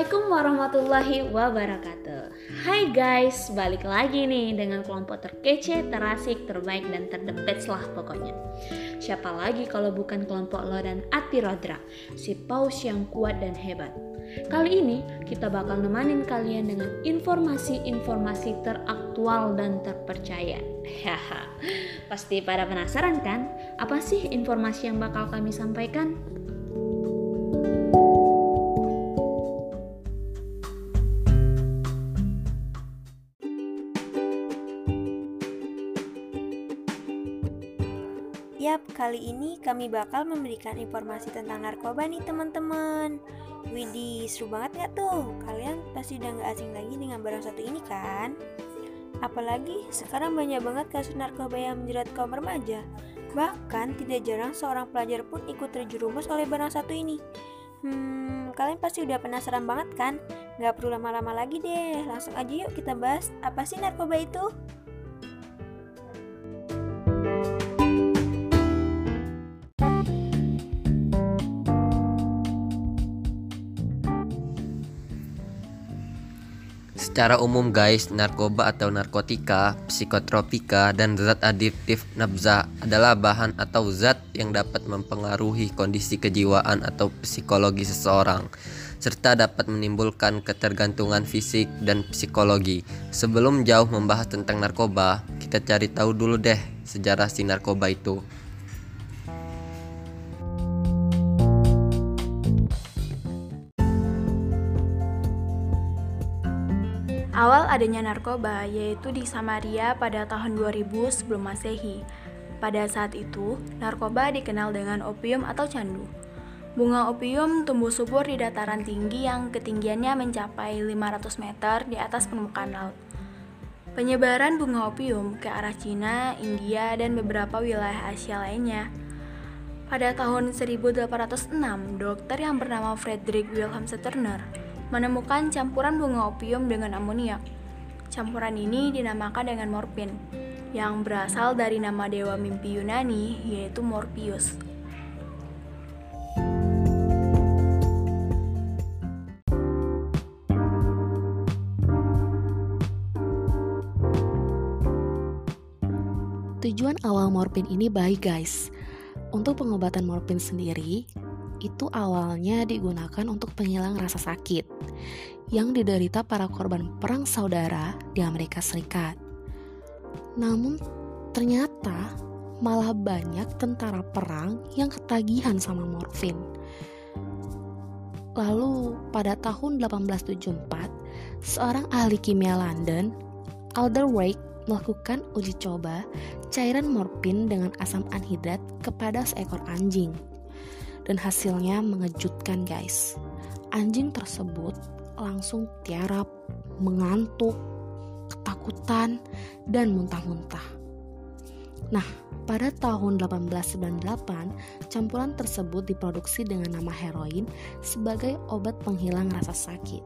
Assalamualaikum warahmatullahi wabarakatuh. Hai guys, balik lagi nih dengan kelompok terkece, terasik, terbaik, dan terdebet lah pokoknya. Siapa lagi kalau bukan kelompok lo dan Ati Rodra Si paus yang kuat dan hebat? Kali ini kita bakal nemanin kalian dengan informasi-informasi teraktual dan terpercaya. Pasti pada penasaran kan? Apa sih informasi yang bakal kami sampaikan? Yap, kali ini kami bakal memberikan informasi tentang narkoba nih teman-teman Widih, seru banget gak tuh? Kalian pasti udah gak asing lagi dengan barang satu ini kan? Apalagi sekarang banyak banget kasus narkoba yang menjerat kaum remaja Bahkan tidak jarang seorang pelajar pun ikut terjerumus oleh barang satu ini Hmm, kalian pasti udah penasaran banget kan? Gak perlu lama-lama lagi deh, langsung aja yuk kita bahas apa sih narkoba itu? Secara umum guys, narkoba atau narkotika, psikotropika, dan zat adiktif nabza adalah bahan atau zat yang dapat mempengaruhi kondisi kejiwaan atau psikologi seseorang serta dapat menimbulkan ketergantungan fisik dan psikologi. Sebelum jauh membahas tentang narkoba, kita cari tahu dulu deh sejarah si narkoba itu. Awal adanya narkoba yaitu di Samaria pada tahun 2000 sebelum Masehi. Pada saat itu, narkoba dikenal dengan opium atau candu. Bunga opium tumbuh subur di dataran tinggi yang ketinggiannya mencapai 500 meter di atas permukaan laut. Penyebaran bunga opium ke arah Cina, India, dan beberapa wilayah Asia lainnya. Pada tahun 1806, dokter yang bernama Frederick Wilhelm Turner menemukan campuran bunga opium dengan amoniak. Campuran ini dinamakan dengan morfin, yang berasal dari nama dewa mimpi Yunani yaitu Morpheus. Tujuan awal morfin ini baik guys. Untuk pengobatan morfin sendiri, itu awalnya digunakan untuk penghilang rasa sakit yang diderita para korban perang saudara di Amerika Serikat. Namun ternyata malah banyak tentara perang yang ketagihan sama morfin. Lalu pada tahun 1874, seorang ahli kimia London, Alderweireld melakukan uji coba cairan morfin dengan asam anhidrat kepada seekor anjing dan hasilnya mengejutkan guys. Anjing tersebut langsung tiarap, mengantuk, ketakutan, dan muntah-muntah. Nah, pada tahun 1898, campuran tersebut diproduksi dengan nama heroin sebagai obat penghilang rasa sakit.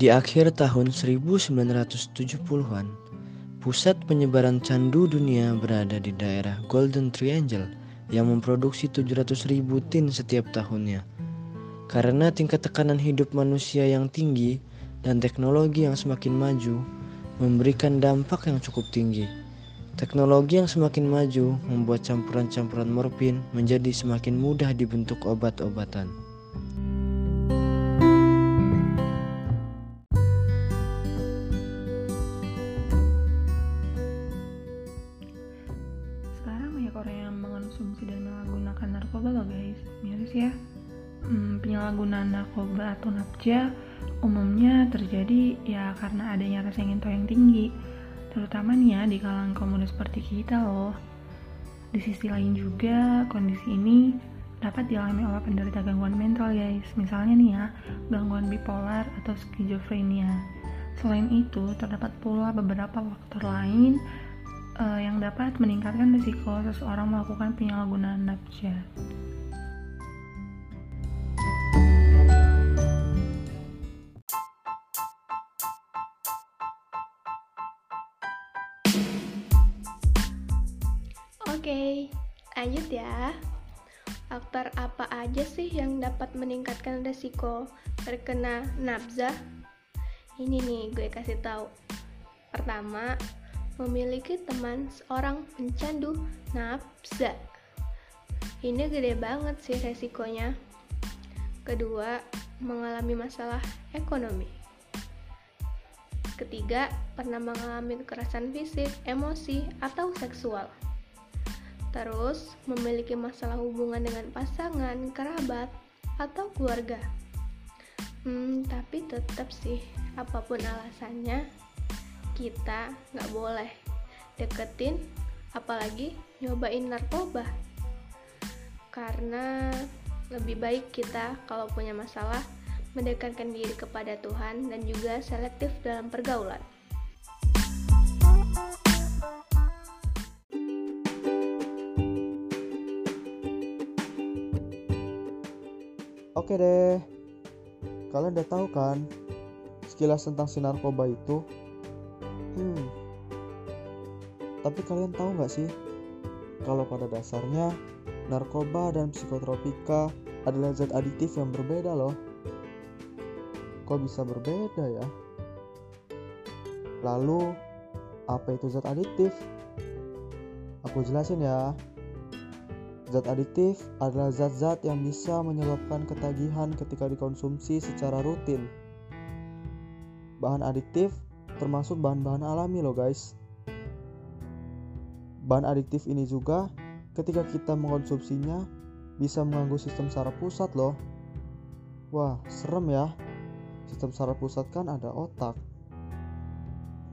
Di akhir tahun 1970-an, pusat penyebaran candu dunia berada di daerah Golden Triangle yang memproduksi 700 ribu tin setiap tahunnya. Karena tingkat tekanan hidup manusia yang tinggi dan teknologi yang semakin maju memberikan dampak yang cukup tinggi. Teknologi yang semakin maju membuat campuran-campuran morfin menjadi semakin mudah dibentuk obat-obatan. Nafja umumnya terjadi ya karena adanya rasa ingin tahu yang tinggi, terutama nih ya di kalangan komunitas seperti kita loh. Di sisi lain juga, kondisi ini dapat dialami oleh penderita gangguan mental guys, misalnya nih ya, gangguan bipolar atau skizofrenia. Selain itu, terdapat pula beberapa faktor lain uh, yang dapat meningkatkan risiko seseorang melakukan penyalahgunaan nafja. Lanjut ya. Faktor apa aja sih yang dapat meningkatkan resiko terkena nafza? Ini nih gue kasih tahu. Pertama, memiliki teman seorang pencandu nafza. Ini gede banget sih resikonya. Kedua, mengalami masalah ekonomi. Ketiga, pernah mengalami kekerasan fisik, emosi, atau seksual. Terus, memiliki masalah hubungan dengan pasangan, kerabat, atau keluarga. Hmm, tapi tetap sih, apa pun alasannya, kita nggak boleh deketin, apalagi nyobain narkoba. Karena lebih baik kita kalau punya masalah mendekatkan diri kepada Tuhan, dan juga selektif dalam pergaulan. Oke deh, kalian udah tahu kan sekilas tentang si narkoba itu? Hmm, tapi kalian tahu nggak sih kalau pada dasarnya narkoba dan psikotropika adalah zat aditif yang berbeda loh kok bisa berbeda ya? Lalu, apa itu zat aditif? Aku jelasin ya. Zat aditif adalah zat-zat yang bisa menyebabkan ketagihan ketika dikonsumsi secara rutin. Bahan adiktif termasuk bahan-bahan alami loh guys. Bahan adiktif ini juga ketika kita mengkonsumsinya bisa mengganggu sistem saraf pusat loh. Wah, serem ya. Sistem saraf pusat kan ada otak.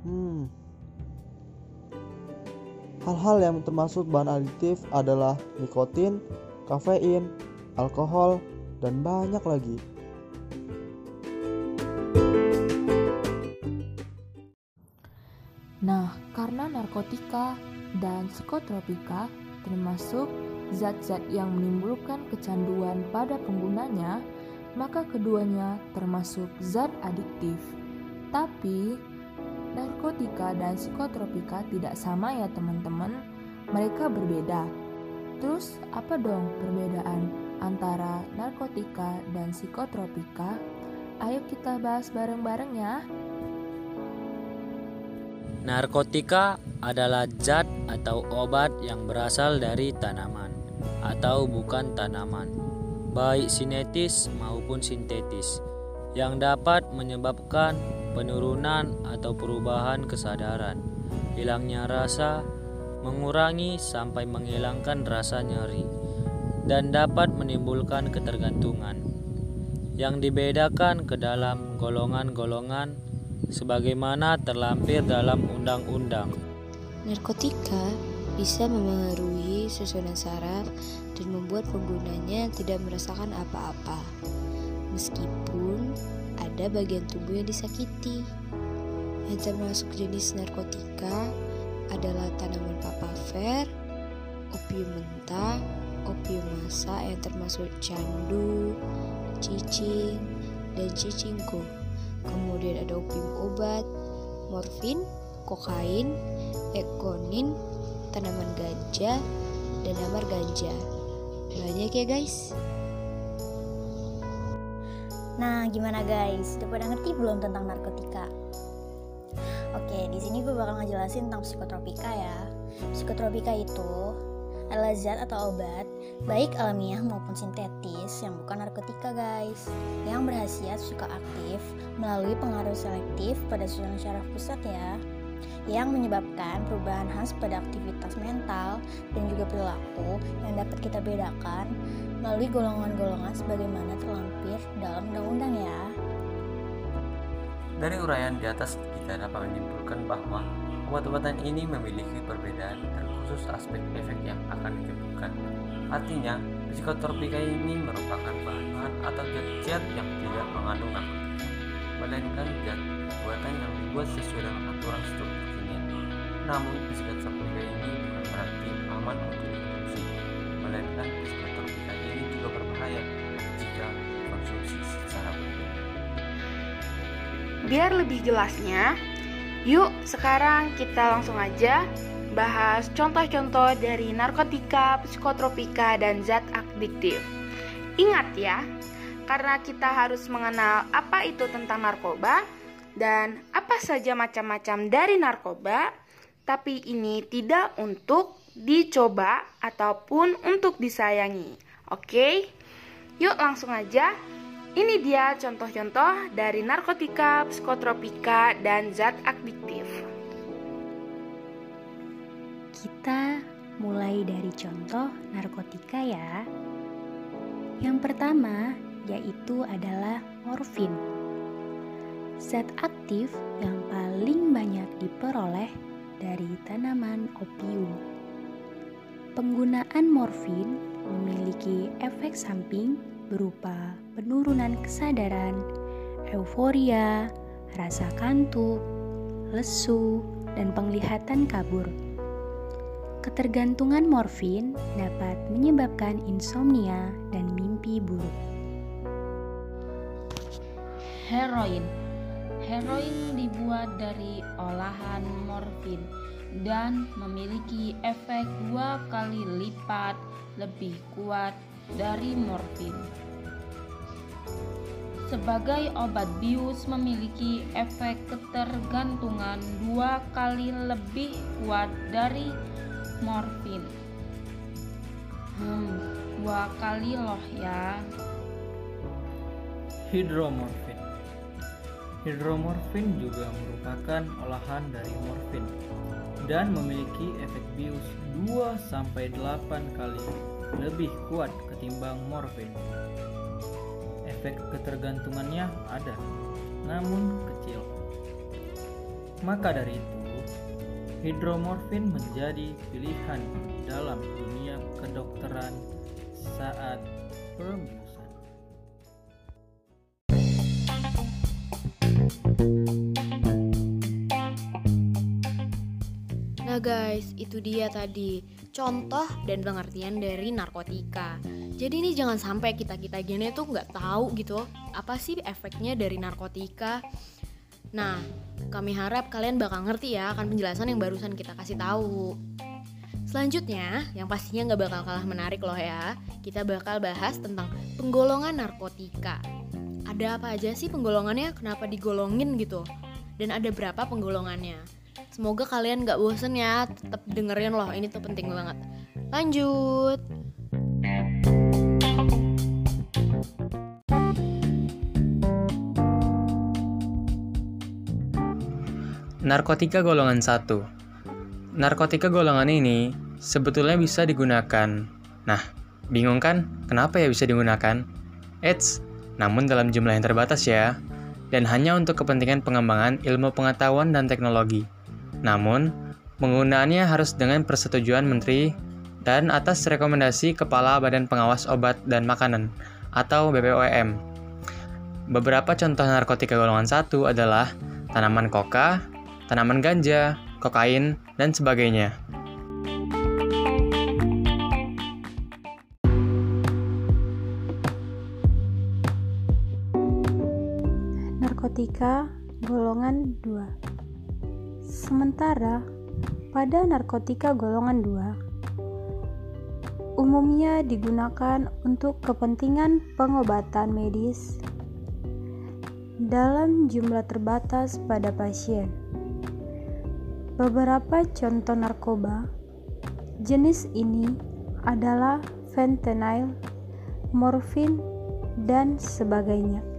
Hmm. Hal-hal yang termasuk bahan aditif adalah nikotin, kafein, alkohol, dan banyak lagi. Nah, karena narkotika dan psikotropika termasuk zat-zat yang menimbulkan kecanduan pada penggunanya, maka keduanya termasuk zat adiktif. Tapi, narkotika dan psikotropika tidak sama ya teman-teman, mereka berbeda. Terus apa dong perbedaan antara narkotika dan psikotropika? Ayo kita bahas bareng-bareng ya. Narkotika adalah zat atau obat yang berasal dari tanaman atau bukan tanaman baik sinetis maupun sintetis, yang dapat menyebabkan penurunan atau perubahan kesadaran, hilangnya rasa, mengurangi sampai menghilangkan rasa nyeri, dan dapat menimbulkan ketergantungan. Yang dibedakan ke dalam golongan-golongan sebagaimana terlampir dalam undang-undang. Narkotika bisa memengaruhi susunan saraf dan membuat penggunanya tidak merasakan apa-apa. Meskipun ada bagian tubuh yang disakiti. Yang termasuk jenis narkotika adalah tanaman papaver, opium mentah, opium masa yang termasuk candu, cicing, dan cicingko. Kemudian ada opium obat, morfin, kokain, ekonin, tanaman ganja, dan amar ganja. Banyak ya guys. Nah, gimana guys? Udah pada ngerti belum tentang narkotika? Oke, di sini gue bakal ngejelasin tentang psikotropika ya. Psikotropika itu adalah zat atau obat baik alamiah maupun sintetis yang bukan narkotika guys yang berhasiat suka aktif melalui pengaruh selektif pada susunan syaraf pusat ya yang menyebabkan perubahan khas pada aktivitas mental dan juga perilaku yang dapat kita bedakan melalui golongan-golongan sebagaimana terlampir dalam undang-undang ya. Dari uraian di atas kita dapat menyimpulkan bahwa obat-obatan ini memiliki perbedaan dan khusus aspek efek yang akan ditemukan. Artinya, psikotropika ini merupakan bahan-bahan atau zat-zat yang tidak mengandung narkotika, melainkan zat buatan yang dibuat sesuai dengan aturan struktur namun psikotropika ini bukan berarti aman untuk dikonsumsi, melainkan psikotropika jika dikonsumsi secara umum. Biar lebih jelasnya, yuk sekarang kita langsung aja bahas contoh-contoh dari narkotika, psikotropika, dan zat adiktif. Ingat ya, karena kita harus mengenal apa itu tentang narkoba dan apa saja macam-macam dari narkoba, tapi ini tidak untuk dicoba ataupun untuk disayangi. Oke, yuk langsung aja. Ini dia contoh-contoh dari narkotika, psikotropika, dan zat adiktif. Kita mulai dari contoh narkotika ya. Yang pertama yaitu adalah morfin. Zat aktif yang paling banyak diperoleh dari tanaman opium. Penggunaan morfin memiliki efek samping berupa penurunan kesadaran, euforia, rasa kantuk, lesu, dan penglihatan kabur. Ketergantungan morfin dapat menyebabkan insomnia dan mimpi buruk. Heroin Heroin dibuat dari olahan morfin dan memiliki efek dua kali lipat lebih kuat dari morfin. Sebagai obat bius memiliki efek ketergantungan dua kali lebih kuat dari morfin. Hmm, dua kali loh ya. Hidromorfin Hidromorfin juga merupakan olahan dari morfin dan memiliki efek bius 2-8 kali lebih kuat ketimbang morfin. Efek ketergantungannya ada, namun kecil. Maka dari itu, hidromorfin menjadi pilihan dalam dunia kedokteran saat pembiusan. Nah guys, itu dia tadi contoh dan pengertian dari narkotika. Jadi ini jangan sampai kita kita gini tuh nggak tahu gitu apa sih efeknya dari narkotika. Nah, kami harap kalian bakal ngerti ya akan penjelasan yang barusan kita kasih tahu. Selanjutnya, yang pastinya nggak bakal kalah menarik loh ya, kita bakal bahas tentang penggolongan narkotika. Ada apa aja sih penggolongannya? Kenapa digolongin gitu? Dan ada berapa penggolongannya? Semoga kalian gak bosen ya, tetap dengerin loh, ini tuh penting banget. Lanjut. Narkotika golongan 1 Narkotika golongan ini sebetulnya bisa digunakan. Nah, bingung kan kenapa ya bisa digunakan? Eits, namun dalam jumlah yang terbatas ya, dan hanya untuk kepentingan pengembangan ilmu pengetahuan dan teknologi. Namun, penggunaannya harus dengan persetujuan Menteri dan atas rekomendasi Kepala Badan Pengawas Obat dan Makanan atau BPOM. Beberapa contoh narkotika golongan 1 adalah tanaman koka, tanaman ganja, kokain, dan sebagainya. Narkotika golongan 2 Sementara pada narkotika golongan 2 umumnya digunakan untuk kepentingan pengobatan medis dalam jumlah terbatas pada pasien. Beberapa contoh narkoba jenis ini adalah fentanyl, morfin, dan sebagainya.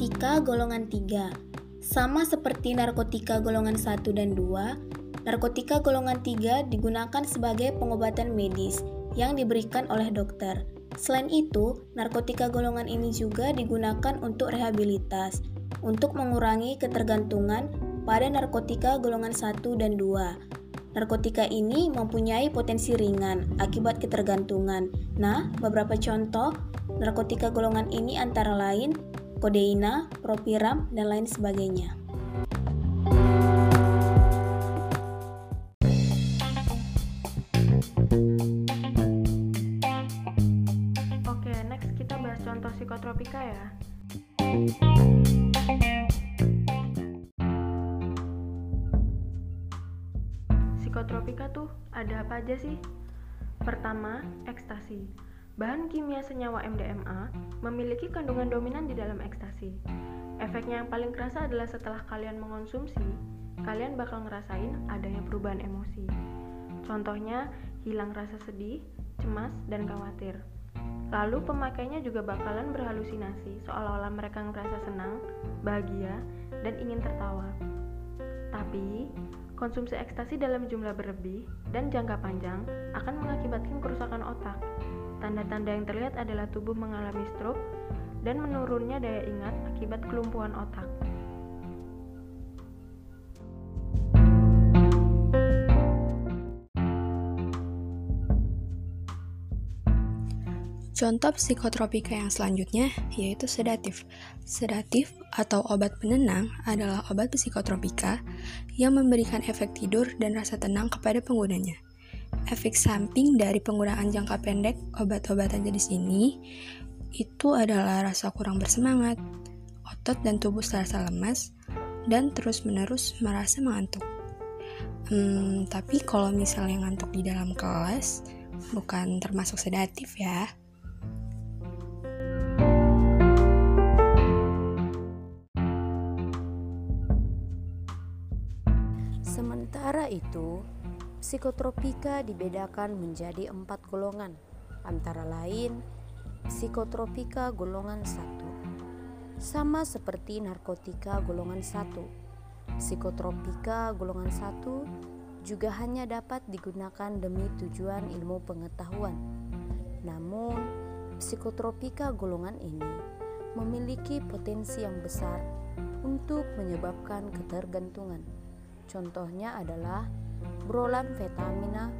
Narkotika golongan 3 Sama seperti narkotika golongan 1 dan 2, narkotika golongan 3 digunakan sebagai pengobatan medis yang diberikan oleh dokter. Selain itu, narkotika golongan ini juga digunakan untuk rehabilitas, untuk mengurangi ketergantungan pada narkotika golongan 1 dan 2. Narkotika ini mempunyai potensi ringan akibat ketergantungan. Nah, beberapa contoh narkotika golongan ini antara lain kodeina, propiram, dan lain sebagainya. Oke, psikotropika ya. Psikotropika tuh ada apa aja sih? Pertama, ekstasi. Bahan kimia senyawa MDMA memiliki kandungan dominan di dalam ekstasi. Efeknya yang paling kerasa adalah setelah kalian mengonsumsi, kalian bakal ngerasain adanya perubahan emosi. Contohnya, hilang rasa sedih, cemas, dan khawatir. Lalu pemakainya juga bakalan berhalusinasi seolah-olah mereka ngerasa senang, bahagia, dan ingin tertawa. Tapi, konsumsi ekstasi dalam jumlah berlebih dan jangka panjang akan mengakibatkan kerusakan otak. Tanda-tanda yang terlihat adalah tubuh mengalami stroke dan menurunnya daya ingat akibat kelumpuhan otak. Contoh psikotropika yang selanjutnya yaitu sedatif. Sedatif atau obat penenang adalah obat psikotropika yang memberikan efek tidur dan rasa tenang kepada penggunanya. Efek samping dari penggunaan jangka pendek obat-obatan jenis ini itu adalah rasa kurang bersemangat, otot dan tubuh terasa lemas, dan terus-menerus merasa mengantuk. Hmm, tapi kalau misalnya ngantuk di dalam kelas, bukan termasuk sedatif ya. Sementara itu, psikotropika dibedakan menjadi empat golongan, antara lain psikotropika golongan 1. Sama seperti narkotika golongan 1. Psikotropika golongan 1 juga hanya dapat digunakan demi tujuan ilmu pengetahuan. Namun, psikotropika golongan ini memiliki potensi yang besar untuk menyebabkan ketergantungan. Contohnya adalah brolamfetamina,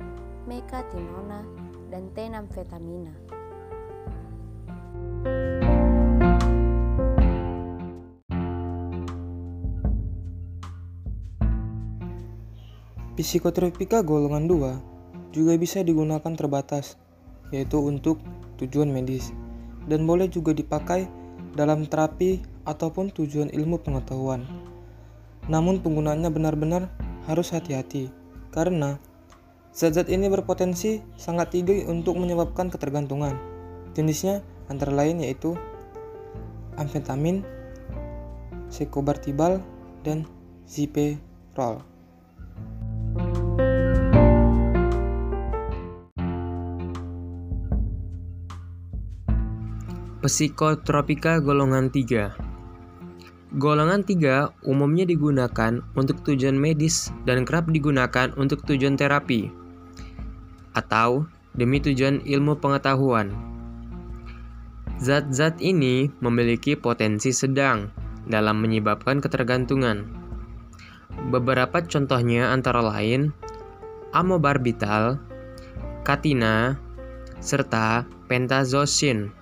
mekatinona, dan tenamfetamina. Psikotropika golongan 2 juga bisa digunakan terbatas, yaitu untuk tujuan medis, dan boleh juga dipakai dalam terapi ataupun tujuan ilmu pengetahuan. Namun penggunaannya benar-benar harus hati-hati karena zat-zat ini berpotensi sangat tinggi untuk menyebabkan ketergantungan. Jenisnya antara lain yaitu amfetamin, sekobartibal, dan ziperol. Psikotropika golongan 3 Golongan 3 umumnya digunakan untuk tujuan medis dan kerap digunakan untuk tujuan terapi atau demi tujuan ilmu pengetahuan. Zat-zat ini memiliki potensi sedang dalam menyebabkan ketergantungan. Beberapa contohnya antara lain amobarbital, katina, serta pentazosin.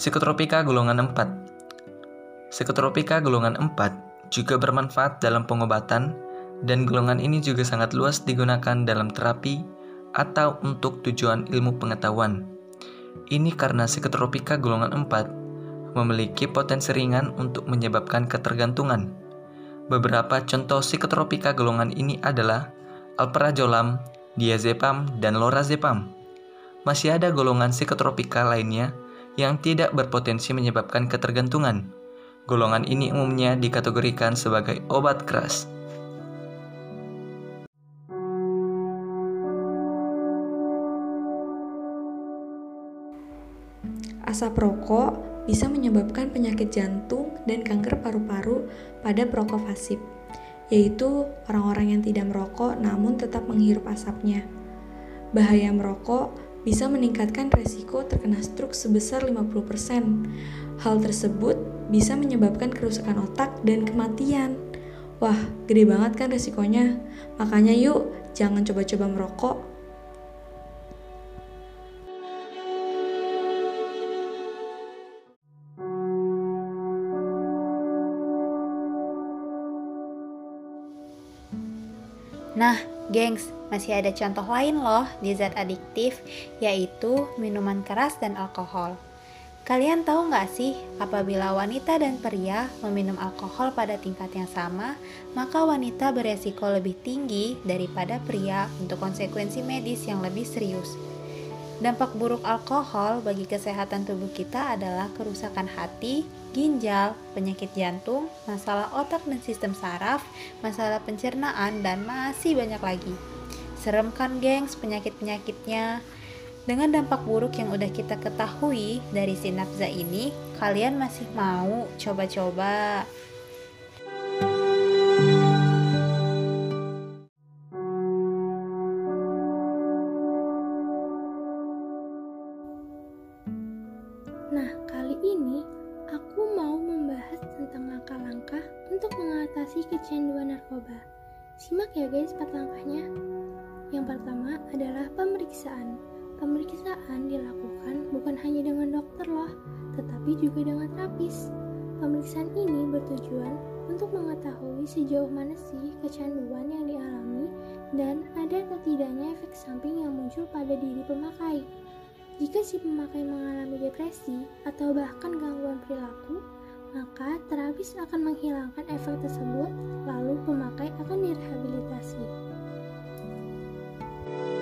Psikotropika golongan 4 Psikotropika golongan 4 juga bermanfaat dalam pengobatan dan golongan ini juga sangat luas digunakan dalam terapi atau untuk tujuan ilmu pengetahuan. Ini karena psikotropika golongan 4 memiliki potensi ringan untuk menyebabkan ketergantungan. Beberapa contoh psikotropika golongan ini adalah alprazolam, diazepam, dan lorazepam. Masih ada golongan psikotropika lainnya yang tidak berpotensi menyebabkan ketergantungan. Golongan ini umumnya dikategorikan sebagai obat keras. Asap rokok bisa menyebabkan penyakit jantung dan kanker paru-paru pada perokok pasif, yaitu orang-orang yang tidak merokok namun tetap menghirup asapnya. Bahaya merokok bisa meningkatkan resiko terkena stroke sebesar 50%. Hal tersebut bisa menyebabkan kerusakan otak dan kematian. Wah, gede banget kan resikonya. Makanya yuk, jangan coba-coba merokok. Nah, gengs, masih ada contoh lain loh di zat adiktif, yaitu minuman keras dan alkohol. Kalian tahu nggak sih, apabila wanita dan pria meminum alkohol pada tingkat yang sama, maka wanita beresiko lebih tinggi daripada pria untuk konsekuensi medis yang lebih serius. Dampak buruk alkohol bagi kesehatan tubuh kita adalah kerusakan hati, ginjal, penyakit jantung, masalah otak dan sistem saraf, masalah pencernaan, dan masih banyak lagi. Serem kan gengs penyakit-penyakitnya? Dengan dampak buruk yang udah kita ketahui dari si nafza ini, kalian masih mau coba-coba? Nah, kali ini aku mau membahas tentang langkah-langkah untuk mengatasi kecanduan narkoba. Simak ya guys empat langkahnya. Yang pertama adalah pemeriksaan. Pemeriksaan dilakukan bukan hanya dengan dokter loh, tetapi juga dengan terapis. Pemeriksaan ini bertujuan untuk mengetahui sejauh mana sih kecanduan yang dialami dan ada atau tidaknya efek samping yang muncul pada diri pemakai. Jika si pemakai mengalami depresi atau bahkan gangguan perilaku, maka terapis akan menghilangkan efek tersebut, lalu pemakai akan direhabilitasi. thank you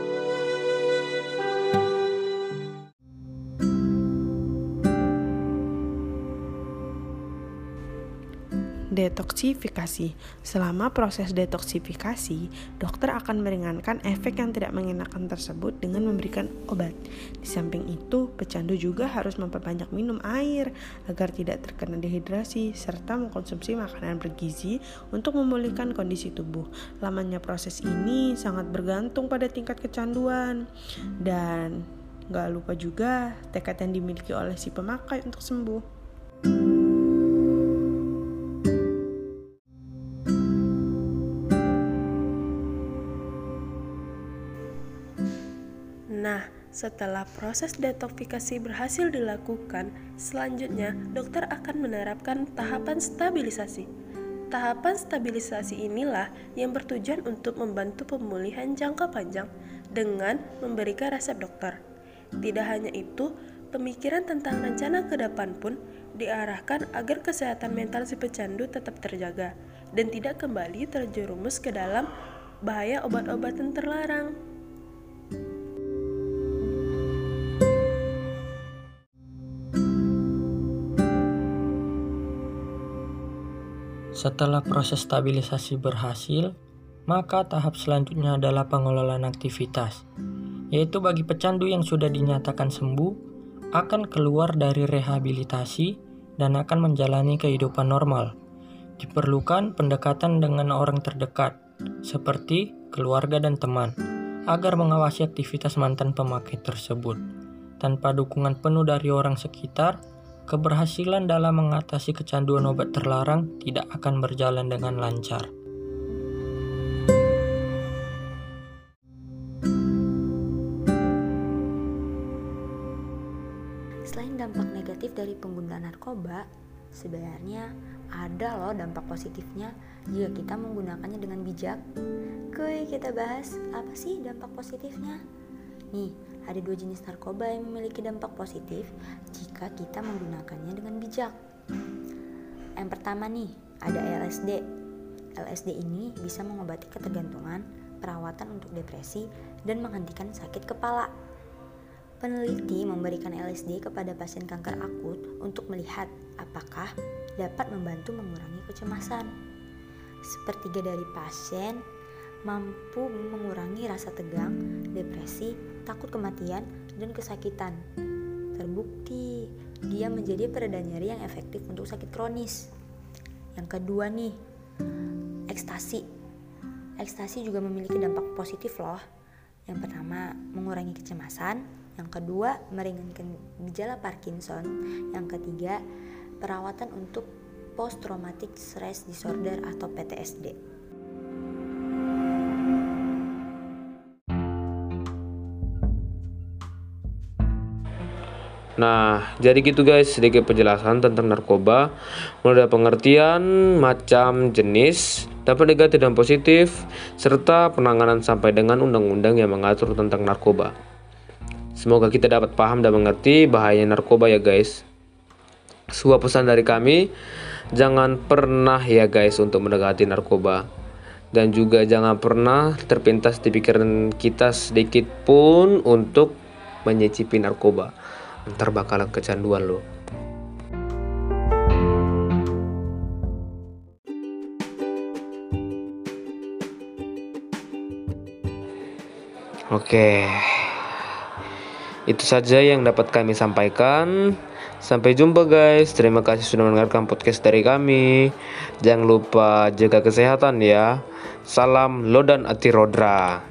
Detoksifikasi. Selama proses detoksifikasi, dokter akan meringankan efek yang tidak mengenakan tersebut dengan memberikan obat. Di samping itu, pecandu juga harus memperbanyak minum air agar tidak terkena dehidrasi serta mengkonsumsi makanan bergizi untuk memulihkan kondisi tubuh. Lamanya proses ini sangat bergantung pada tingkat kecanduan dan Gak lupa juga tekad yang dimiliki oleh si pemakai untuk sembuh. Nah, setelah proses detoksifikasi berhasil dilakukan, selanjutnya dokter akan menerapkan tahapan stabilisasi. Tahapan stabilisasi inilah yang bertujuan untuk membantu pemulihan jangka panjang dengan memberikan resep dokter. Tidak hanya itu, pemikiran tentang rencana ke depan pun diarahkan agar kesehatan mental si pecandu tetap terjaga dan tidak kembali terjerumus ke dalam bahaya obat-obatan terlarang. Setelah proses stabilisasi berhasil, maka tahap selanjutnya adalah pengelolaan aktivitas, yaitu bagi pecandu yang sudah dinyatakan sembuh akan keluar dari rehabilitasi dan akan menjalani kehidupan normal. Diperlukan pendekatan dengan orang terdekat, seperti keluarga dan teman, agar mengawasi aktivitas mantan pemakai tersebut. Tanpa dukungan penuh dari orang sekitar, keberhasilan dalam mengatasi kecanduan obat terlarang tidak akan berjalan dengan lancar. Selain dampak negatif dari penggunaan narkoba, sebenarnya ada loh dampak positifnya jika kita menggunakannya dengan bijak. Kuy, kita bahas apa sih dampak positifnya? Nih, ada dua jenis narkoba yang memiliki dampak positif jika kita menggunakannya dengan bijak. Yang pertama nih, ada LSD. LSD ini bisa mengobati ketergantungan, perawatan untuk depresi, dan menghentikan sakit kepala. Peneliti memberikan LSD kepada pasien kanker akut untuk melihat apakah dapat membantu mengurangi kecemasan. Sepertiga dari pasien mampu mengurangi rasa tegang, depresi, takut kematian, dan kesakitan. Terbukti, dia menjadi pereda nyeri yang efektif untuk sakit kronis. Yang kedua nih, ekstasi. Ekstasi juga memiliki dampak positif loh. Yang pertama, mengurangi kecemasan. Yang kedua, meringankan gejala Parkinson. Yang ketiga, perawatan untuk post traumatic stress disorder atau PTSD. Nah, jadi gitu guys, sedikit penjelasan tentang narkoba. Mulai dari pengertian, macam, jenis, dampak negatif dan positif, serta penanganan sampai dengan undang-undang yang mengatur tentang narkoba. Semoga kita dapat paham dan mengerti bahaya narkoba ya guys. Sebuah pesan dari kami, jangan pernah ya guys untuk mendekati narkoba. Dan juga jangan pernah terpintas di pikiran kita sedikit pun untuk menyicipi narkoba ntar bakalan kecanduan lo Oke, itu saja yang dapat kami sampaikan. Sampai jumpa, guys. Terima kasih sudah mendengarkan podcast dari kami. Jangan lupa jaga kesehatan ya. Salam Lodan Ati Rodra.